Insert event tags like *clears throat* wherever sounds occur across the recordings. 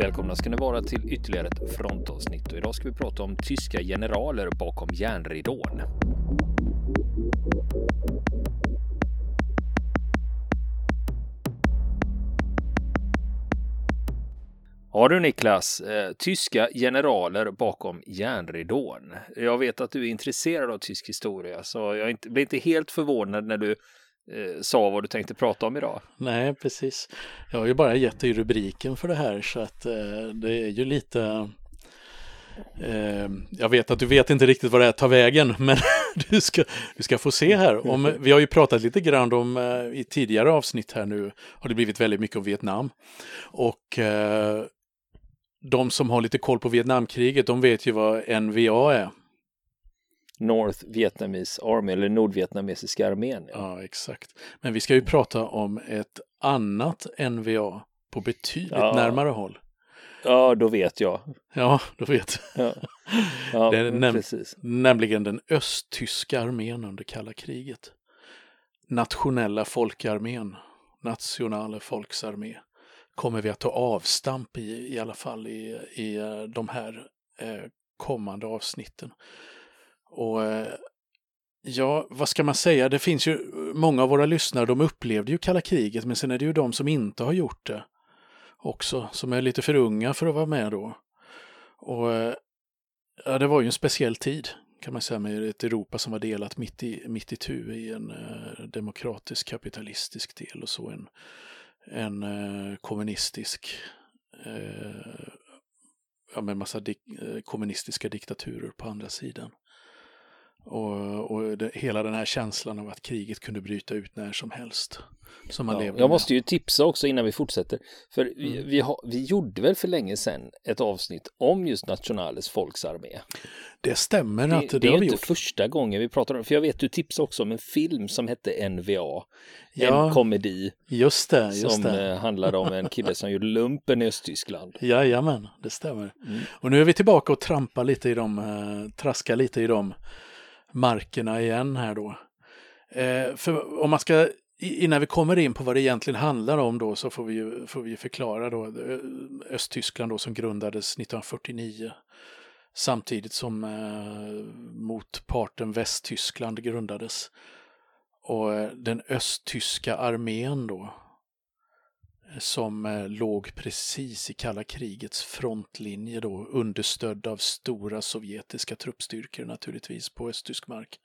Välkomna ska ni vara till ytterligare ett frontavsnitt och idag ska vi prata om tyska generaler bakom järnridån. Ja du Niklas, eh, tyska generaler bakom järnridån. Jag vet att du är intresserad av tysk historia så jag inte, inte helt förvånad när du eh, sa vad du tänkte prata om idag. Nej, precis. Jag har ju bara gett dig rubriken för det här så att eh, det är ju lite eh, jag vet att du vet inte riktigt vad det här tar vägen, *laughs* men *laughs* du ska, du ska få se här. Om, vi har ju pratat lite grann om eh, i tidigare avsnitt här nu har det blivit väldigt mycket om Vietnam. Och eh, de som har lite koll på Vietnamkriget, de vet ju vad NVA är. North Vietnamese Army eller Nordvietnamesiska armén. Ja. ja, exakt. Men vi ska ju prata om ett annat NVA på betydligt ja. närmare håll. Ja, då vet jag. Ja, då vet ja. *laughs* ja det är näm precis. Nämligen den östtyska armén under kalla kriget. Nationella folkarmén, Nationale Volksarmé, kommer vi att ta avstamp i, i alla fall i, i eh, de här eh, kommande avsnitten. Och eh, ja, vad ska man säga? Det finns ju många av våra lyssnare, de upplevde ju kalla kriget, men sen är det ju de som inte har gjort det också, som är lite för unga för att vara med då. Och eh, ja, det var ju en speciell tid kan man säga med ett Europa som var delat mitt i, mitt i tu i en eh, demokratisk kapitalistisk del och så en, en eh, kommunistisk eh, ja, med massa dik eh, kommunistiska diktaturer på andra sidan. Och, och det, hela den här känslan av att kriget kunde bryta ut när som helst. Som man ja, levde jag måste ju tipsa också innan vi fortsätter. För mm. vi, vi, vi gjorde väl för länge sedan ett avsnitt om just Nationales folksarmé. Det stämmer det, att det, det har är vi inte gjort. första gången vi pratar om det. För jag vet du tipsade också om en film som hette NVA. Ja, en komedi. Just det, just som det. Eh, handlade om en kille som gjorde lumpen i Östtyskland. *laughs* Jajamän, det stämmer. Mm. Och nu är vi tillbaka och trampar lite i dem, eh, traskar lite i dem markerna igen här då. Eh, för om man ska, innan vi kommer in på vad det egentligen handlar om då så får vi ju, får vi förklara då eh, Östtyskland då som grundades 1949 samtidigt som eh, motparten Västtyskland grundades. Och eh, den östtyska armén då som eh, låg precis i kalla krigets frontlinje då, understödd av stora sovjetiska truppstyrkor naturligtvis på östtysk mark.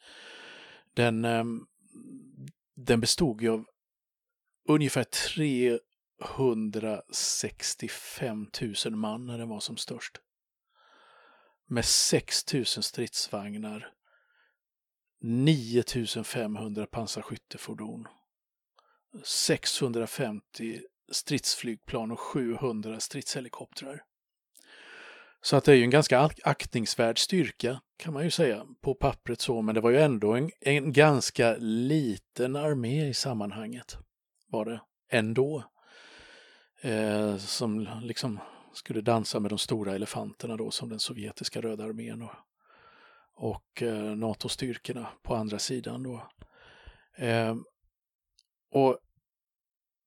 Den, ehm, den bestod ju av ungefär 365 000 man när den var som störst. Med 6 000 stridsvagnar, 9 500 pansarskyttefordon, 650 stridsflygplan och 700 stridshelikoptrar. Så att det är ju en ganska aktningsvärd styrka kan man ju säga på pappret så, men det var ju ändå en, en ganska liten armé i sammanhanget. Var det ändå. Eh, som liksom skulle dansa med de stora elefanterna då som den sovjetiska röda armén och, och eh, NATO-styrkorna på andra sidan då. Eh, och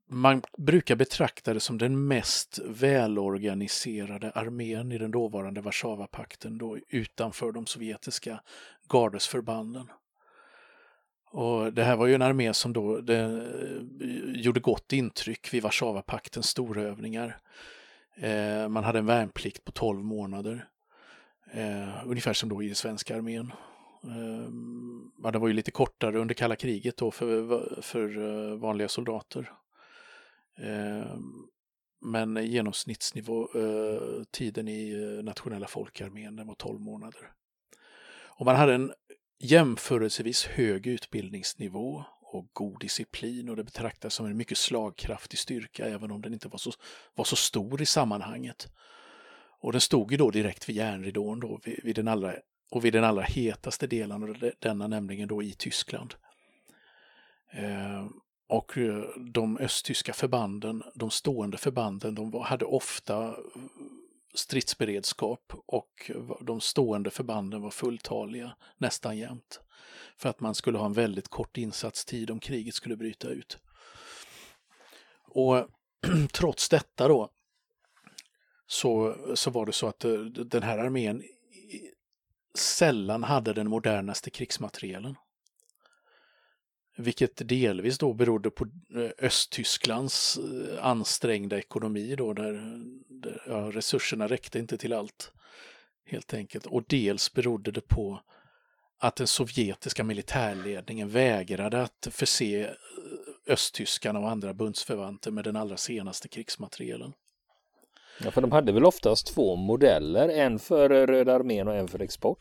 man brukar betrakta det som den mest välorganiserade armén i den dåvarande Warszawapakten då utanför de sovjetiska gardesförbanden. Och det här var ju en armé som då det, eh, gjorde gott intryck vid Warszawapaktens storövningar. Eh, man hade en värnplikt på 12 månader. Eh, ungefär som då i den svenska armén. Eh, det var ju lite kortare under kalla kriget då för, för eh, vanliga soldater. Ehm, men genomsnittsnivå, eh, tiden i eh, nationella folkarmén, den var 12 månader. Och man hade en jämförelsevis hög utbildningsnivå och god disciplin och det betraktas som en mycket slagkraftig styrka även om den inte var så, var så stor i sammanhanget. Och den stod ju då direkt vid järnridån då, vid, vid den allra, och vid den allra hetaste delen av denna, nämligen då i Tyskland. Eh, och eh, de östtyska förbanden, de stående förbanden, de hade ofta eh, stridsberedskap och de stående förbanden var fulltaliga nästan jämt. För att man skulle ha en väldigt kort insatstid om kriget skulle bryta ut. Och *clears throat* trots detta då så, så var det så att eh, den här armén sällan hade den modernaste krigsmaterielen. Vilket delvis då berodde på eh, Östtysklands eh, ansträngda ekonomi då där, där ja, resurserna räckte inte till allt. Helt enkelt. Och dels berodde det på att den sovjetiska militärledningen vägrade att förse eh, östtyskarna och andra bundsförvanter med den allra senaste krigsmaterielen. Ja, för de hade väl oftast två modeller, en för Röda armén och en för export?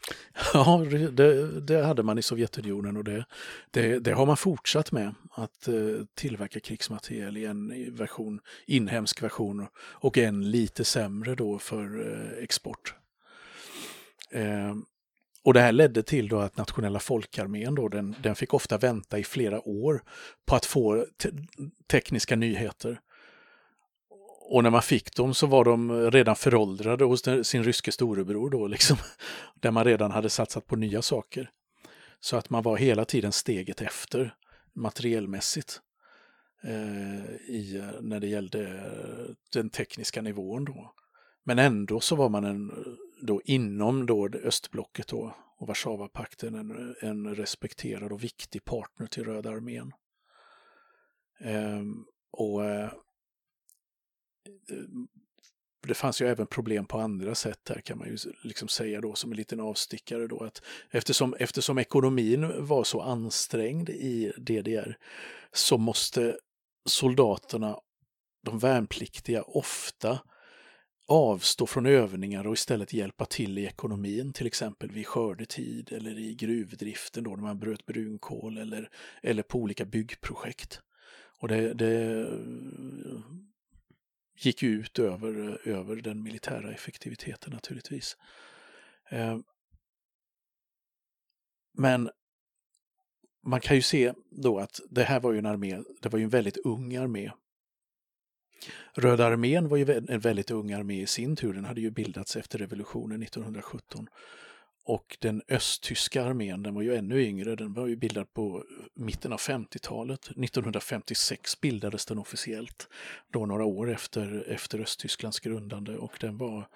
Ja, det, det hade man i Sovjetunionen och det, det, det, har man fortsatt med, att eh, tillverka krigsmateriel i en version, inhemsk version och en lite sämre då för eh, export. Eh, och det här ledde till då att nationella folkarmén då, den, den fick ofta vänta i flera år på att få te tekniska nyheter. Och när man fick dem så var de redan föråldrade hos sin ryske storebror då, liksom, *laughs* där man redan hade satsat på nya saker. Så att man var hela tiden steget efter materiellmässigt eh, i, eh, när det gällde eh, den tekniska nivån. Då. Men ändå så var man en, då inom då östblocket då, och Warszawapakten en, en respekterad och viktig partner till Röda armén. Eh, och eh, Eh, det fanns ju även problem på andra sätt här kan man ju liksom säga då som en liten avstickare då att eftersom, eftersom ekonomin var så ansträngd i DDR så måste soldaterna, de värnpliktiga ofta avstå från övningar och istället hjälpa till i ekonomin, till exempel vid skördetid eller i gruvdriften då när man bröt brunkol eller, eller på olika byggprojekt. Och det, det gick ju ut över, eh, över den militära effektiviteten naturligtvis. Eh, men man kan ju se då att det här var ju en armé, det var ju en väldigt ung armé. Röda armén var ju en väldigt ung armé i sin tur, den hade ju bildats efter revolutionen 1917. Och den östtyska armén, den var ju ännu yngre, den var ju bildad på mitten av 50-talet. 1956 bildades den officiellt, då några år efter, efter Östtysklands grundande och den var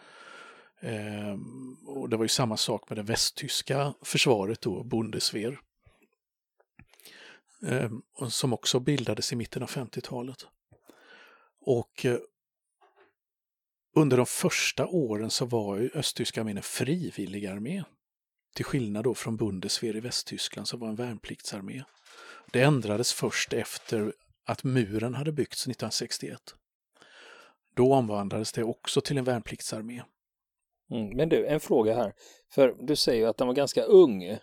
eh, och det var ju samma sak med det västtyska försvaret då, Bundeswehr. Eh, som också bildades i mitten av 50-talet. Och eh, under de första åren så var ju östtyska armén en frivillig armé. Till skillnad då från Bundeswehr i Västtyskland som var en värnpliktsarmé. Det ändrades först efter att muren hade byggts 1961. Då omvandlades det också till en värnpliktsarmé. Mm, men du, en fråga här. För du säger ju att den var ganska ung, eh,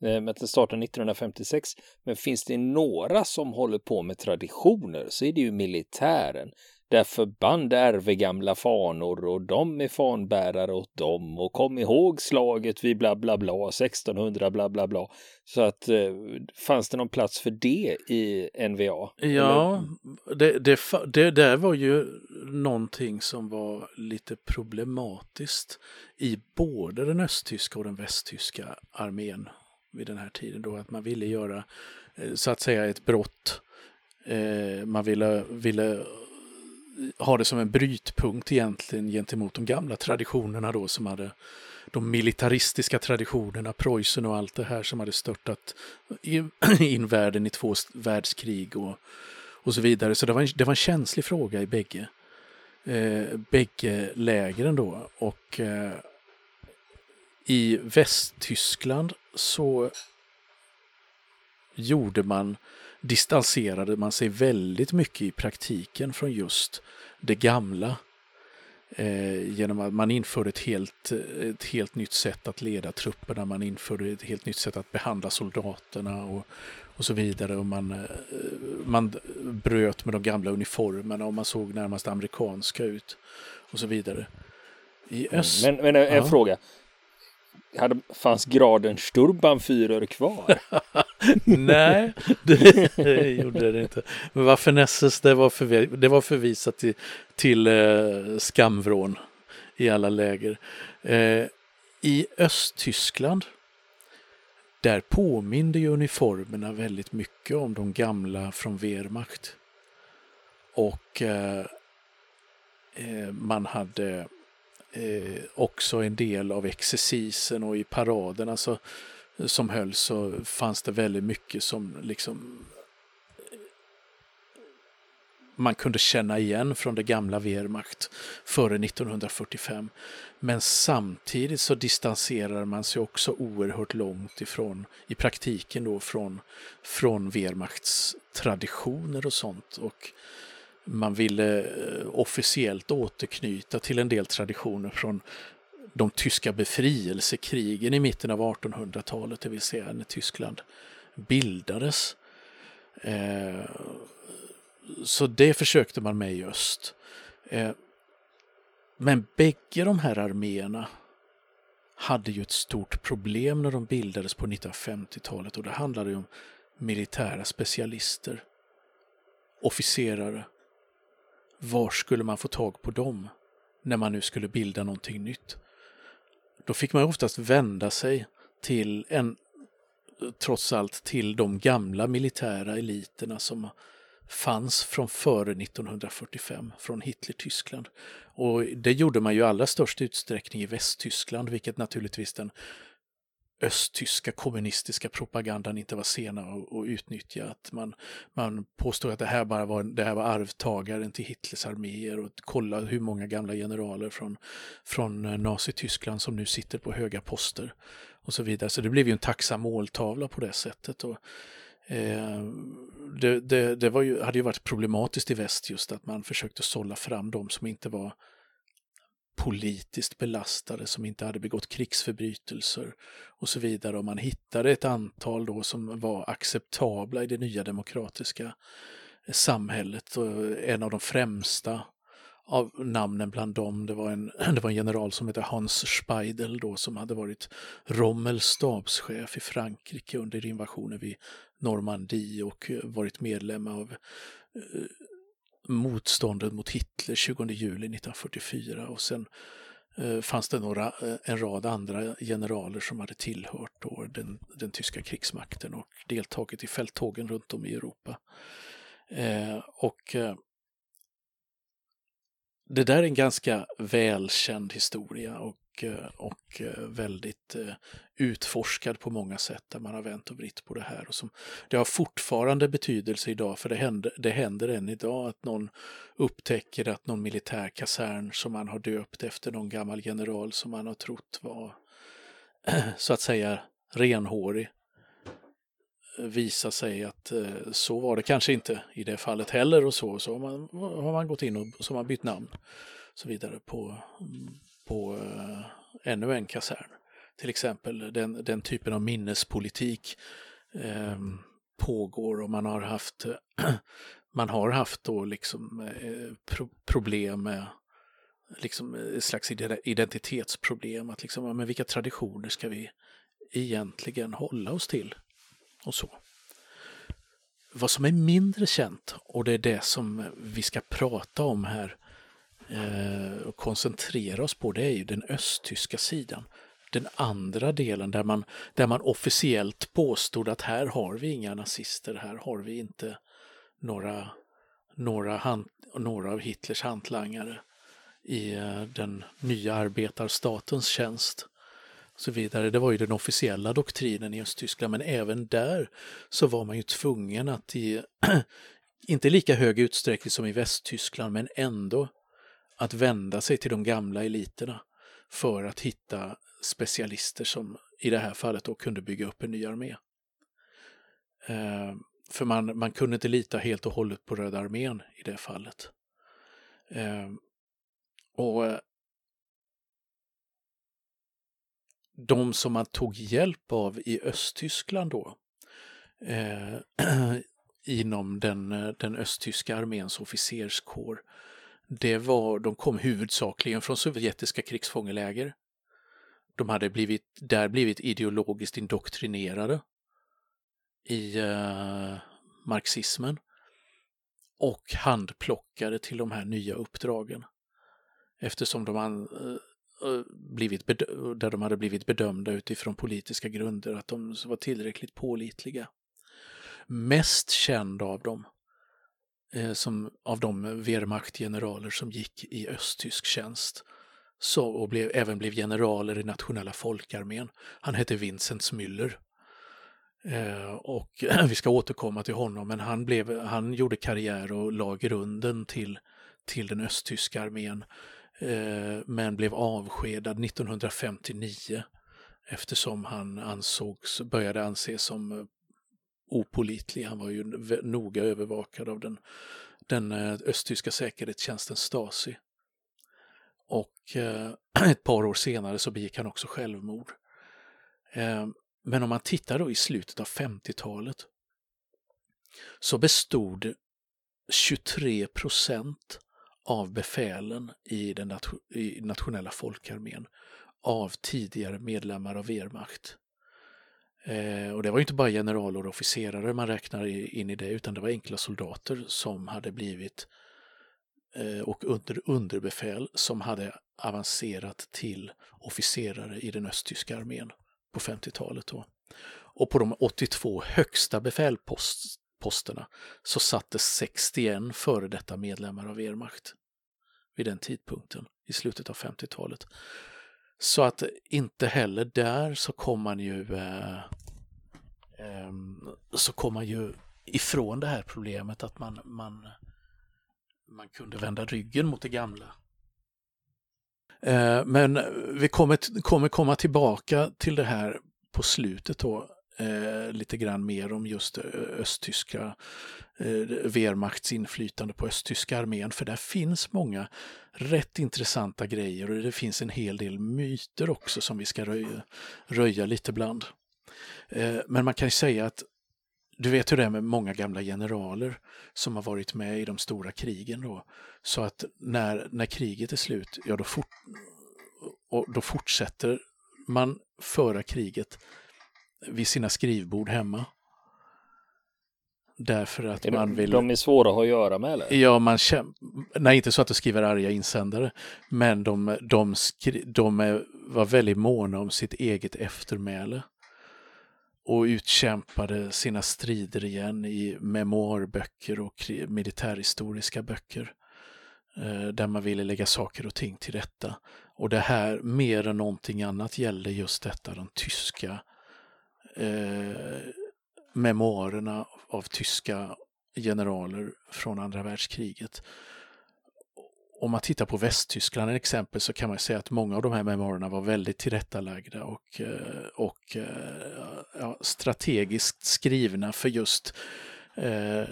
men att den startade 1956. Men finns det några som håller på med traditioner så är det ju militären där förband ärver gamla fanor och de är fanbärare åt dem och kom ihåg slaget vid bla bla bla 1600 bla bla bla. Så att eh, fanns det någon plats för det i NVA? Ja, det, det, det där var ju någonting som var lite problematiskt i både den östtyska och den västtyska armén vid den här tiden då att man ville göra eh, så att säga ett brott. Eh, man ville, ville ha det som en brytpunkt egentligen gentemot de gamla traditionerna då som hade de militaristiska traditionerna, Preussen och allt det här som hade störtat *clears throat* in världen i två världskrig och, och så vidare. Så det var en, det var en känslig fråga i bägge, eh, bägge lägren då. Och eh, i Västtyskland så gjorde man distanserade man sig väldigt mycket i praktiken från just det gamla. Eh, genom att man införde ett helt, ett helt nytt sätt att leda trupperna, man införde ett helt nytt sätt att behandla soldaterna och, och så vidare. Och man, eh, man bröt med de gamla uniformerna och man såg närmast amerikanska ut och så vidare. I öst... Men, men en ja. fråga, hade, fanns graden Sturmbannführer kvar? *laughs* Nej, det *laughs* gjorde det inte. Men varför Nesses, det var, förvi det var förvisat till, till eh, skamvrån i alla läger. Eh, I Östtyskland, där påminde ju uniformerna väldigt mycket om de gamla från Wehrmacht. Och eh, eh man hade eh, också en del av exercisen och i paraderna så, som hölls så fanns det väldigt mycket som liksom eh, man kunde känna igen från det gamla Wehrmacht före 1945. Men samtidigt så distanserar man sig också oerhört långt ifrån, i praktiken då, från, från Wehrmachts traditioner och sånt. Och man ville eh, officiellt återknyta till en del traditioner från de tyska befrielsekrigen i mitten av 1800-talet, det vill säga när Tyskland bildades. Eh, så det försökte man med i öst. Eh, men bägge de här arméerna hade ju ett stort problem när de bildades på 1950-talet och det handlade om militära specialister, officerare. Var skulle man få tag på dem när man nu skulle bilda någonting nytt? Då fick man oftast vända sig till en, trots allt, till de gamla militära eliterna som fanns från före 1945, från Hitler-Tyskland. Och det gjorde man ju i allra störst utsträckning i Västtyskland, vilket naturligtvis den östtyska kommunistiska propagandan inte var sena att utnyttja. Att man, man påstod att det här bara var, det här var arvtagaren till Hitlers arméer och kolla hur många gamla generaler från, från eh, Nazityskland som nu sitter på höga poster och så vidare. Så det blev ju en tacksam måltavla på det sättet. Och, Eh, det, det, det var ju, hade ju varit problematiskt i väst just att man försökte sålla fram de som inte var politiskt belastade, som inte hade begått krigsförbrytelser och så vidare. Och man hittade ett antal då som var acceptabla i det nya demokratiska eh, samhället. Och en av de främsta av namnen bland dem, det var en, *clears throat* det var en general som hette Hans Speidel då som hade varit Rommels stabschef i Frankrike under invasionen vid Normandie och eh, varit medlem av eh, motståndet mot Hitler 20 juli 1944 och sen eh, fanns det några, eh, en rad andra generaler som hade tillhört då den, den tyska krigsmakten och deltagit i fälttågen runt om i Europa. Eh, och eh, det där är en ganska välkänd historia och, Eh, och eh, väldigt eh, utforskad på många sätt där man har vänt och vritt på det här. Och som, det har fortfarande betydelse idag för det händer, det händer än idag att någon upptäcker att någon militär kasern som man har döpt efter någon gammal general som man har trott var *clears throat* så att säga renhårig visa sig att så var det kanske inte i det fallet heller och så. Så har man, har man gått in och så har man bytt namn så vidare på, mm, på eh, ännu en kasern. Till exempel den, den typen av minnespolitik eh, pågår och man har haft *clears throat* man har haft då liksom eh, pro problem med liksom eh, ett slags identitetsproblem. Att liksom, men vilka traditioner ska vi egentligen hålla oss till? och så. Vad som är mindre känt, och det är det som vi ska prata om här eh, och koncentrera oss på, det är ju den östtyska sidan. Den andra delen där man, där man officiellt påstod att här har vi inga nazister, här har vi inte några, några, hand, några av Hitlers hantlangare i eh, den nya arbetarstatens tjänst så vidare. Det var ju den officiella doktrinen i Östtyskland, men även där så var man ju tvungen att i, *clears throat* inte lika hög utsträckning som i Västtyskland, men ändå att vända sig till de gamla eliterna för att hitta specialister som i det här fallet då kunde bygga upp en ny armé. Eh, för man, man kunde inte lita helt och hållet på Röda armén i det fallet. Ehm, eh, och de som man tog hjälp av i Östtyskland då, eh, *clears throat* inom den, eh, den östtyska arméns officerskår, det var, de kom huvudsakligen från sovjetiska krigsfångeläger. De hade blivit, där blivit ideologiskt indoktrinerade i eh, marxismen och handplockade till de här nya uppdragen. Eftersom de an, eh, eh blivit där de hade blivit bedömda utifrån politiska grunder, att de var tillräckligt pålitliga. Mest känd av dem, Eh, som, av de Wehrmacht-generaler som gick i östtysk tjänst, så, och blev, även blev generaler i nationella folkarmén. Han hette Vincent Müller. Eh, och *clears throat* vi ska återkomma till honom, men han, blev, han gjorde karriär och la grunden till, till den östtyska armén, eh, men blev avskedad 1959 eftersom han ansågs, började anses som opolitlig. Han var ju noga övervakad av den, den eh, östtyska säkerhetstjänsten Stasi. Och eh, *clears throat* ett par år senare så begick han också självmord. Eh, men om man tittar då i slutet av 50-talet så bestod 23 procent av befälen i den i nationella folkarmén av tidigare medlemmar av Wehrmacht. Eh, och det var inte bara generaler och officerare man räknar in i det utan det var enkla soldater som hade blivit eh, och under underbefäl som hade avancerat till officerare i den östtyska armén på 50-talet. Då. Och på de 82 högsta befälposterna så satt det 61 före detta medlemmar av Wehrmacht vid den tidpunkten i slutet av 50-talet. Så att inte heller där så kom man ju eh, eh, så kom man ju ifrån det här problemet att man, man, man kunde vända ryggen mot det gamla. Eh, men vi kommer, kommer komma tillbaka till det här på slutet då, eh, lite grann mer om just eh, östtyska eh, Wehrmachts inflytande på östtyska armén, för där finns många rätt intressanta grejer och det finns en hel del myter också som vi ska röja, röja lite bland. Eh, men man kan ju säga att du vet hur det är med många gamla generaler som har varit med i de stora krigen då. Så att när, när kriget är slut, ja då, fort, och då fortsätter man föra kriget vid sina skrivbord hemma. Därför att man vill... De är svåra att ha att göra med eller? Ja, man känner... Nej, inte så att de skriver arga insändare, men de, de, skri... de är, var väldigt måna om sitt eget eftermäle och utkämpade sina strider igen i memoarböcker och militärhistoriska böcker eh, där man ville lägga saker och ting till rätta. Och det här mer än någonting annat gällde just detta, de tyska eh, memoarerna av tyska generaler från andra världskriget. Om man tittar på Västtyskland till exempel så kan man säga att många av de här memoarerna var väldigt tillrättalagda och, eh, och eh, ja, strategiskt skrivna för just eh,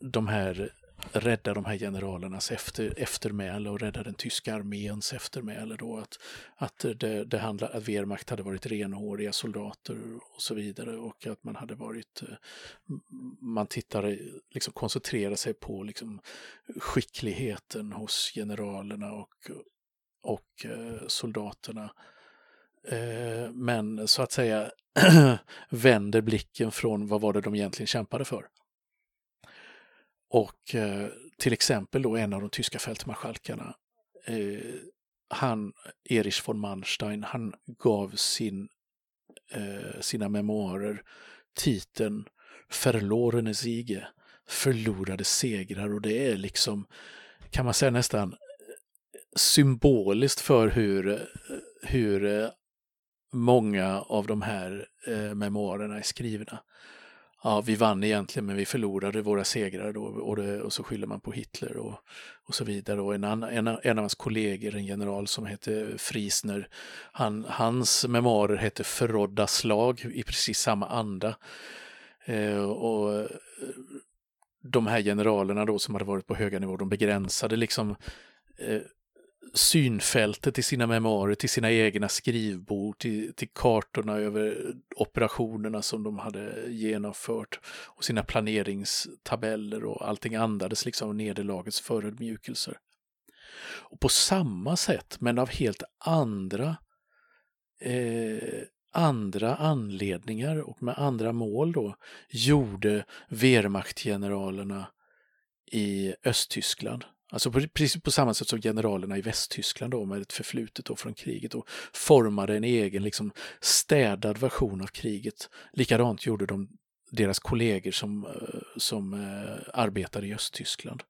de här rädda de här generalernas efter, eftermäle och rädda den tyska arméns eftermäle. Då, att att, det, det handla, att Wehrmacht hade varit renhåriga soldater och så vidare och att man hade varit, eh, man tittade, liksom koncentrerade sig på liksom skickligheten hos generalerna och, och eh, soldaterna. Eh, men så att säga *clears throat* vänder blicken från vad var det de egentligen kämpade för. Och eh, till exempel då en av de tyska fältmarskalkarna, eh, han, Erich von Manstein, han gav sin, eh, sina memoarer titeln Verlorene Siege, förlorade segrar. Och det är liksom, kan man säga nästan eh, symboliskt för hur, hur eh, många av de här eh, memoarerna är skrivna ja, vi vann egentligen men vi förlorade våra segrar då, och, det, och så skyller man på Hitler och, och så vidare. Och en, en, en av hans kollegor, en general som hette Friesner, han, hans memoarer hette Förrådda slag i precis samma anda. Eh, och eh, de här generalerna då som hade varit på höga nivåer, de begränsade liksom eh, synfältet i sina memoarer, till sina egna skrivbord, till, till kartorna över operationerna som de hade genomfört och sina planeringstabeller och allting andades liksom nederlagets förödmjukelser. Och på samma sätt, men av helt andra eh, andra anledningar och med andra mål då, gjorde Wehrmachtgeneralerna i Östtyskland Alltså på, precis på samma sätt som generalerna i Västtyskland då, med ett förflutet då från kriget och formade en egen liksom, städad version av kriget. Likadant gjorde de deras kollegor som, eh, som eh, arbetade i Östtyskland.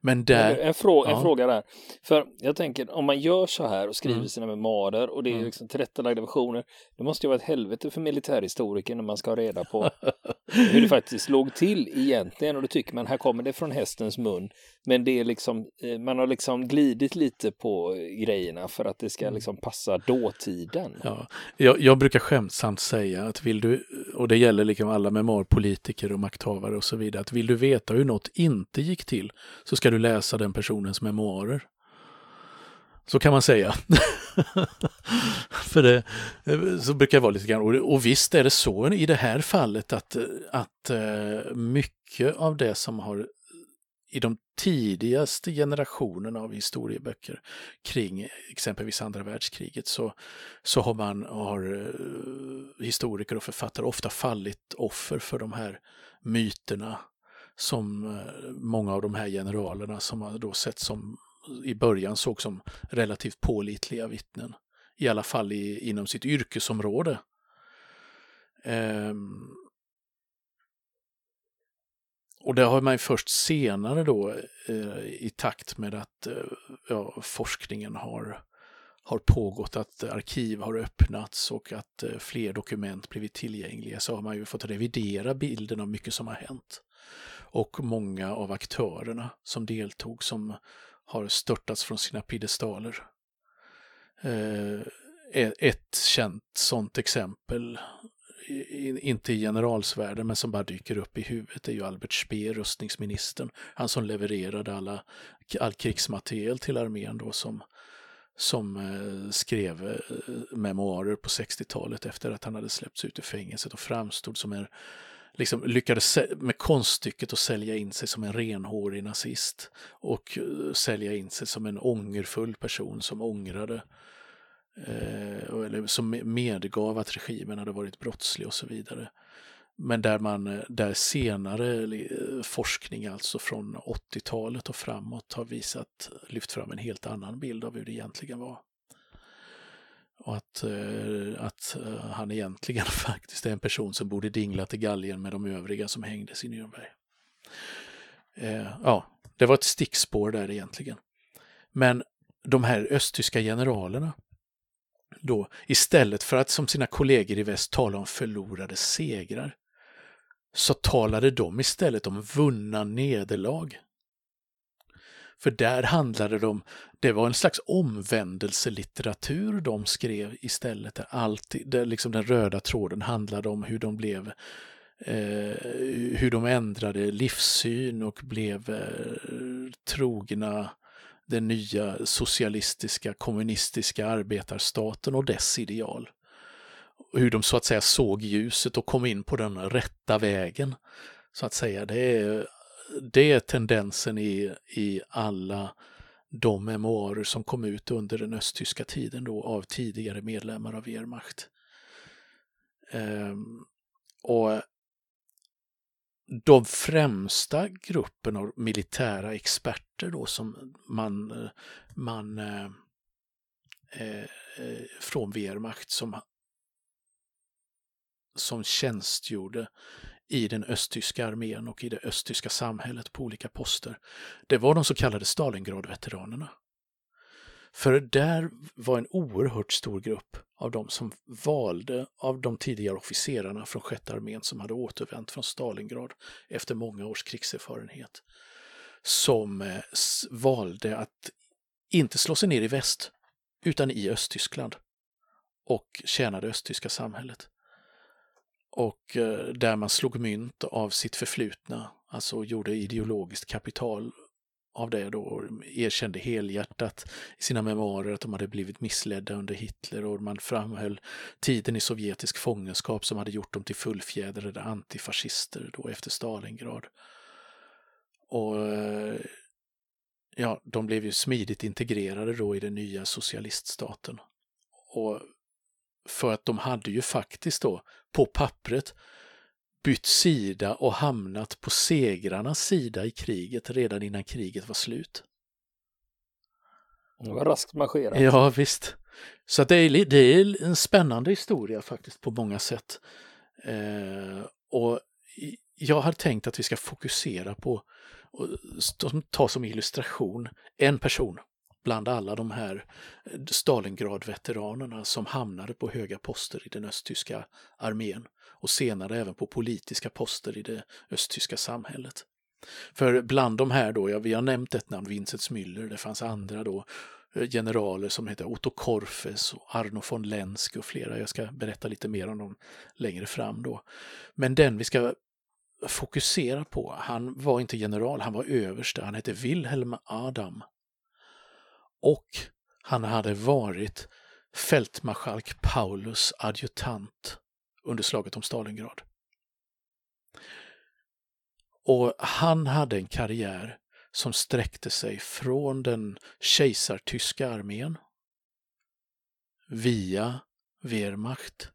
Men där... En, fråga, ja. en fråga där. För jag tänker, om man gör så här och skriver Mm. sina memoarer och det är Mm. liksom tillrättalagda versioner, det måste ju vara ett helvete för militärhistoriker när man ska ha reda på *laughs* hur det faktiskt låg till egentligen och då tycker man här kommer det från hästens mun. Men det är liksom, eh, man har liksom glidit lite på grejerna för att det ska liksom passa dåtiden. Ja, jag, jag brukar skämtsamt säga att vill du, och det gäller liksom alla memoarpolitiker och makthavare och så vidare, att vill du veta hur något inte gick till så ska du läsa den personens memoarer. Så kan man säga. *laughs* För det så brukar det vara lite grann. Och, och visst är det så i det här fallet att, att eh, mycket av det som har i de tidigaste generationen av historieböcker kring exempelvis andra världskriget så, så har man har eh, historiker och författare ofta fallit offer för de här myterna som eh, många av de här generalerna som man då sett som i början såg som relativt pålitliga vittnen. I alla fall i, inom sitt yrkesområde. Ehm, och det har man ju först senare då eh, i takt med att eh, ja, forskningen har, har pågått, att arkiv har öppnats och att eh, fler dokument blivit tillgängliga så har man ju fått revidera bilden av mycket som har hänt. Och många av aktörerna som deltog som har störtats från sina piedestaler. Eh, ett känt sådant exempel inte i generalsvärlden men som bara dyker upp i huvudet är ju Albert Speer, rustningsministern. Han som levererade alla, all krigsmateriel till armén då som, som eh, skrev eh, memoarer på 60-talet efter att han hade släppts ut ur fängelset och framstod som en liksom lyckades med konststycket att sälja in sig som en renhårig nazist och eh, sälja in sig som en ångerfull person som ångrade eh, Eh, eller som medgav att regimen hade varit brottslig och så vidare. Men där man eh, där senare eh, forskning alltså från 80-talet och framåt har visat, lyft fram en helt annan bild av hur det egentligen var. Och att, att han egentligen *laughs* faktiskt är en person som borde dingla till galgen med de övriga som hängdes i Nürnberg. Ja, det var ett stickspår där egentligen. Men de här östtyska generalerna, då istället för att som sina kollegor i väst tala om förlorade segrar, så talade de istället om vunna nederlag. För där handlade det om, det var en slags omvändelselitteratur de skrev istället. Där, alltid, där liksom den röda tråden handlade om hur de blev eh, hur de ändrade livssyn och blev eh, trogna den nya socialistiska kommunistiska arbetarstaten och dess ideal. Hur de så att säga såg ljuset och kom in på den rätta vägen. Så att säga, det är det är tendensen i, i alla de memoarer som kom ut under den östtyska tiden då av tidigare medlemmar av Wehrmacht. Ehm, och de främsta gruppen av militära experter då som man, man eh, eh, eh från Wehrmacht som, som tjänstgjorde i den östtyska armén och i det östtyska samhället på olika poster. Det var de så kallade Stalingrad-veteranerna. För där var en oerhört stor grupp av de som valde av de tidigare officerarna från sjätte armén som hade återvänt från Stalingrad efter många års krigserfarenhet. Som eh, valde att inte slå sig ner i väst utan i Östtyskland och tjäna det östtyska samhället och eh, där man slog mynt av sitt förflutna, alltså gjorde ideologiskt kapital av det då och erkände helhjärtat i sina memoarer att de hade blivit missledda under Hitler och man framhöll tiden i sovjetisk fångenskap som hade gjort dem till fullfjädrade antifascister då efter Stalingrad. Och eh, ja, de blev ju smidigt integrerade då i den nya socialiststaten. Och för att de hade ju faktiskt då på pappret bytt sida och hamnat på segrarnas sida i kriget redan innan kriget var slut. Det var raskt marscherat. Ja, visst. Så det är, det är en spännande historia faktiskt på många sätt. Eh, och jag har tänkt att vi ska fokusera på Och tar som illustration en person bland alla de här Stalingrad-veteranerna som hamnade på höga poster i den östtyska armén och senare även på politiska poster i det östtyska samhället. För bland de här då, ja, vi har nämnt ett namn, Vincent Müller, det fanns andra då, eh, generaler som hette Otto Korfes och Arno von Lensk och flera. Jag ska berätta lite mer om dem längre fram då. Men den vi ska fokusera på, han var inte general, han var överste, han hette Wilhelm Adam. Och han hade varit fältmarskalk Paulus adjutant under slaget om Stalingrad. Och han hade en karriär som sträckte sig från den kejsartyska armén via Wehrmacht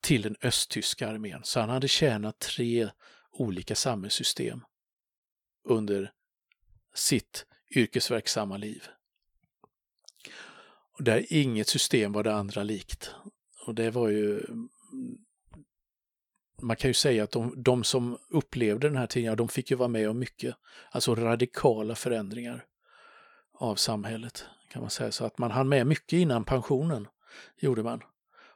till den östtyska armén. Så han hade tjänat tre olika samhällssystem under sitt yrkesverksamma liv. Och där inget system var det andra likt. Och det var ju man kan ju säga att de, de som upplevde den här tiden, ja, de fick ju vara med om mycket, alltså radikala förändringar av samhället kan man säga. Så att man hann med mycket innan pensionen, gjorde man.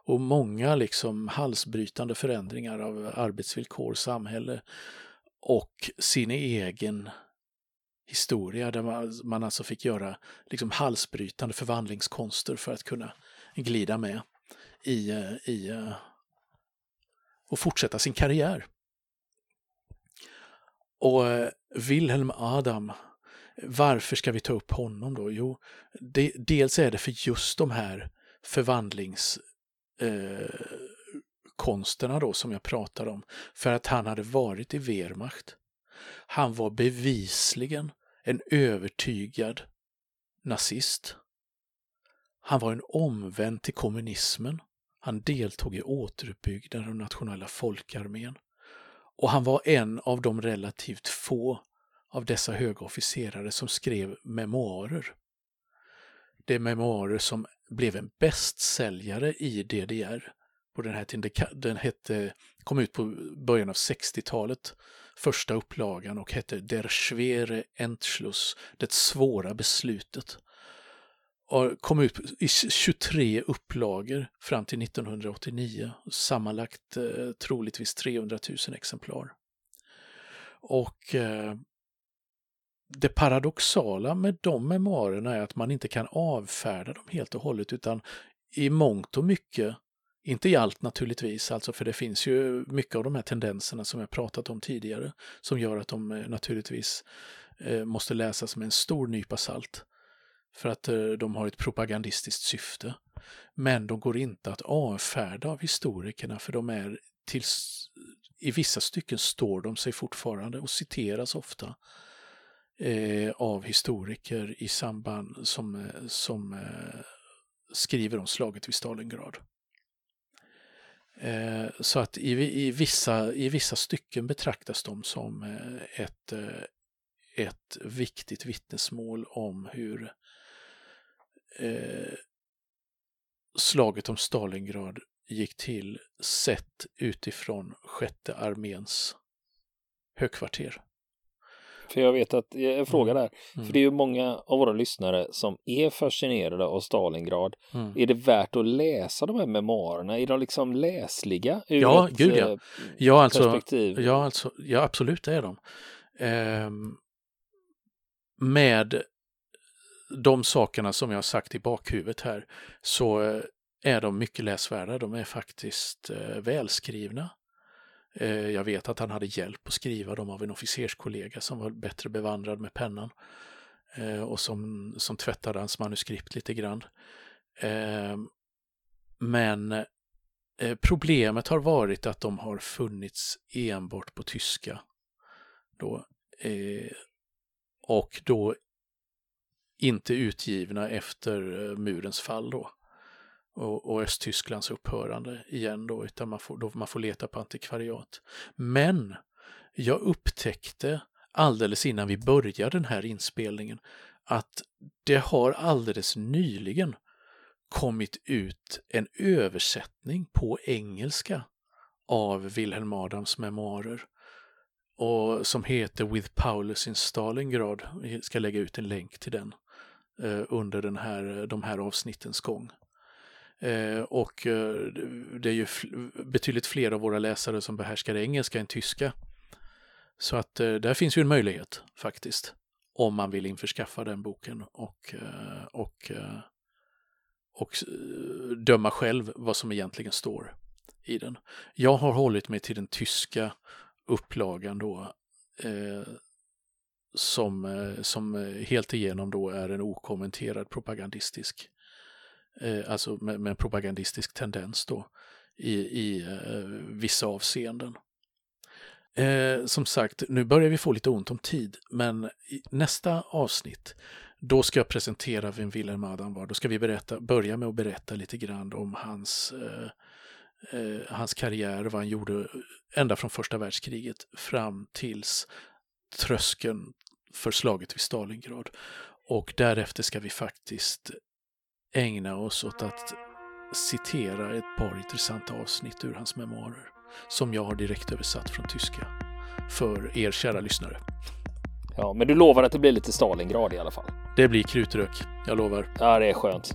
Och många liksom halsbrytande förändringar av arbetsvillkor, samhälle och sin egen historia där man, man alltså fick göra liksom halsbrytande förvandlingskonster för att kunna glida med i, i eh, och fortsätta sin karriär. Och eh, Wilhelm Adam, varför ska vi ta upp honom då? Jo, det, dels är det för just de här förvandlingskonsterna eh, då som jag pratar om. För att han hade varit i Wehrmacht. Han var bevisligen en övertygad nazist. Han var en omvänd till kommunismen. Han deltog i återuppbyggnaden av nationella folkarmén. Och han var en av de relativt få av dessa höga officerare som skrev memoarer. Det är memoarer som blev en bästsäljare i DDR på den här tiden. Den hette, kom ut på början av 60-talet, första upplagan och hette Der schwere Entschluss, det svåra beslutet kom ut i 23 upplagor fram till 1989. Sammanlagt eh, troligtvis 300 000 exemplar. Och eh, det paradoxala med de memoarerna är att man inte kan avfärda dem helt och hållet utan i mångt och mycket, inte i allt naturligtvis, alltså för det finns ju mycket av de här tendenserna som jag pratat om tidigare som gör att de eh, naturligtvis eh, måste läsas med en stor nypa salt för att eh, de har ett propagandistiskt syfte. Men de går inte att avfärda av historikerna för de är till, i vissa stycken står de sig fortfarande och citeras ofta eh, av historiker i samband som, eh, som eh, skriver om slaget vid Stalingrad. Eh, så att i, i, vissa, i vissa stycken betraktas de som eh, ett, eh, ett viktigt vittnesmål om hur eh, slaget om Stalingrad gick till sett utifrån sjätte arméns högkvarter. För jag vet att, jag frågar där, mm. för det är ju många av våra lyssnare som är fascinerade av Stalingrad. Mm. Är det värt att läsa de här memoarerna? Är de liksom läsliga? Ur ja, ett, gud ja. Eh, ja, alltså, perspektiv? Ja, alltså, ja, absolut är de. Eh, med de sakerna som jag har sagt i bakhuvudet här så eh, är de mycket läsvärda. De är faktiskt eh, välskrivna. Eh, jag vet att han hade hjälp att skriva dem av en officerskollega som var bättre bevandrad med pennan eh, och som, som tvättade hans manuskript lite grann. Eh, men problemet har varit att de har funnits enbart på tyska. Då, och då inte utgivna efter eh, murens fall då. Och, och Östtysklands upphörande igen då, utan man får, då man får leta på antikvariat. Men jag upptäckte alldeles innan vi började den här inspelningen att det har alldeles nyligen kommit ut en översättning på engelska av Wilhelm Adams memoarer. och som heter With Paulus in Stalingrad. Vi ska lägga ut en länk till den Eh, under den här, de här avsnittens gång. Eh, och eh, det är ju betydligt fler av våra läsare som behärskar engelska än tyska. Så att där finns ju en möjlighet faktiskt om man vill införskaffa den boken och, och, och döma själv vad som egentligen står i den. Jag har hållit mig till den tyska upplagan då eh, som, eh, som eh, helt igenom då är en okommenterad propagandistisk, eh, alltså med, med, en propagandistisk tendens då i, i eh, vissa avseenden. Eh, som sagt, nu börjar vi få lite ont om tid, men i nästa avsnitt då ska jag presentera vem Wilhelm Adam var. Då ska vi berätta, börja med att berätta lite grann om hans eh, eh, hans karriär, vad han gjorde ända från första världskriget fram tills tröskeln för slaget vid Stalingrad. Och därefter ska vi faktiskt ägna oss åt att citera ett par intressanta avsnitt ur hans memoarer som jag har direkt översatt från tyska för er kära lyssnare. Ja, men du lovar att det blir lite Stalingrad i alla fall? Det blir krutrök, jag lovar. Ja, det är skönt.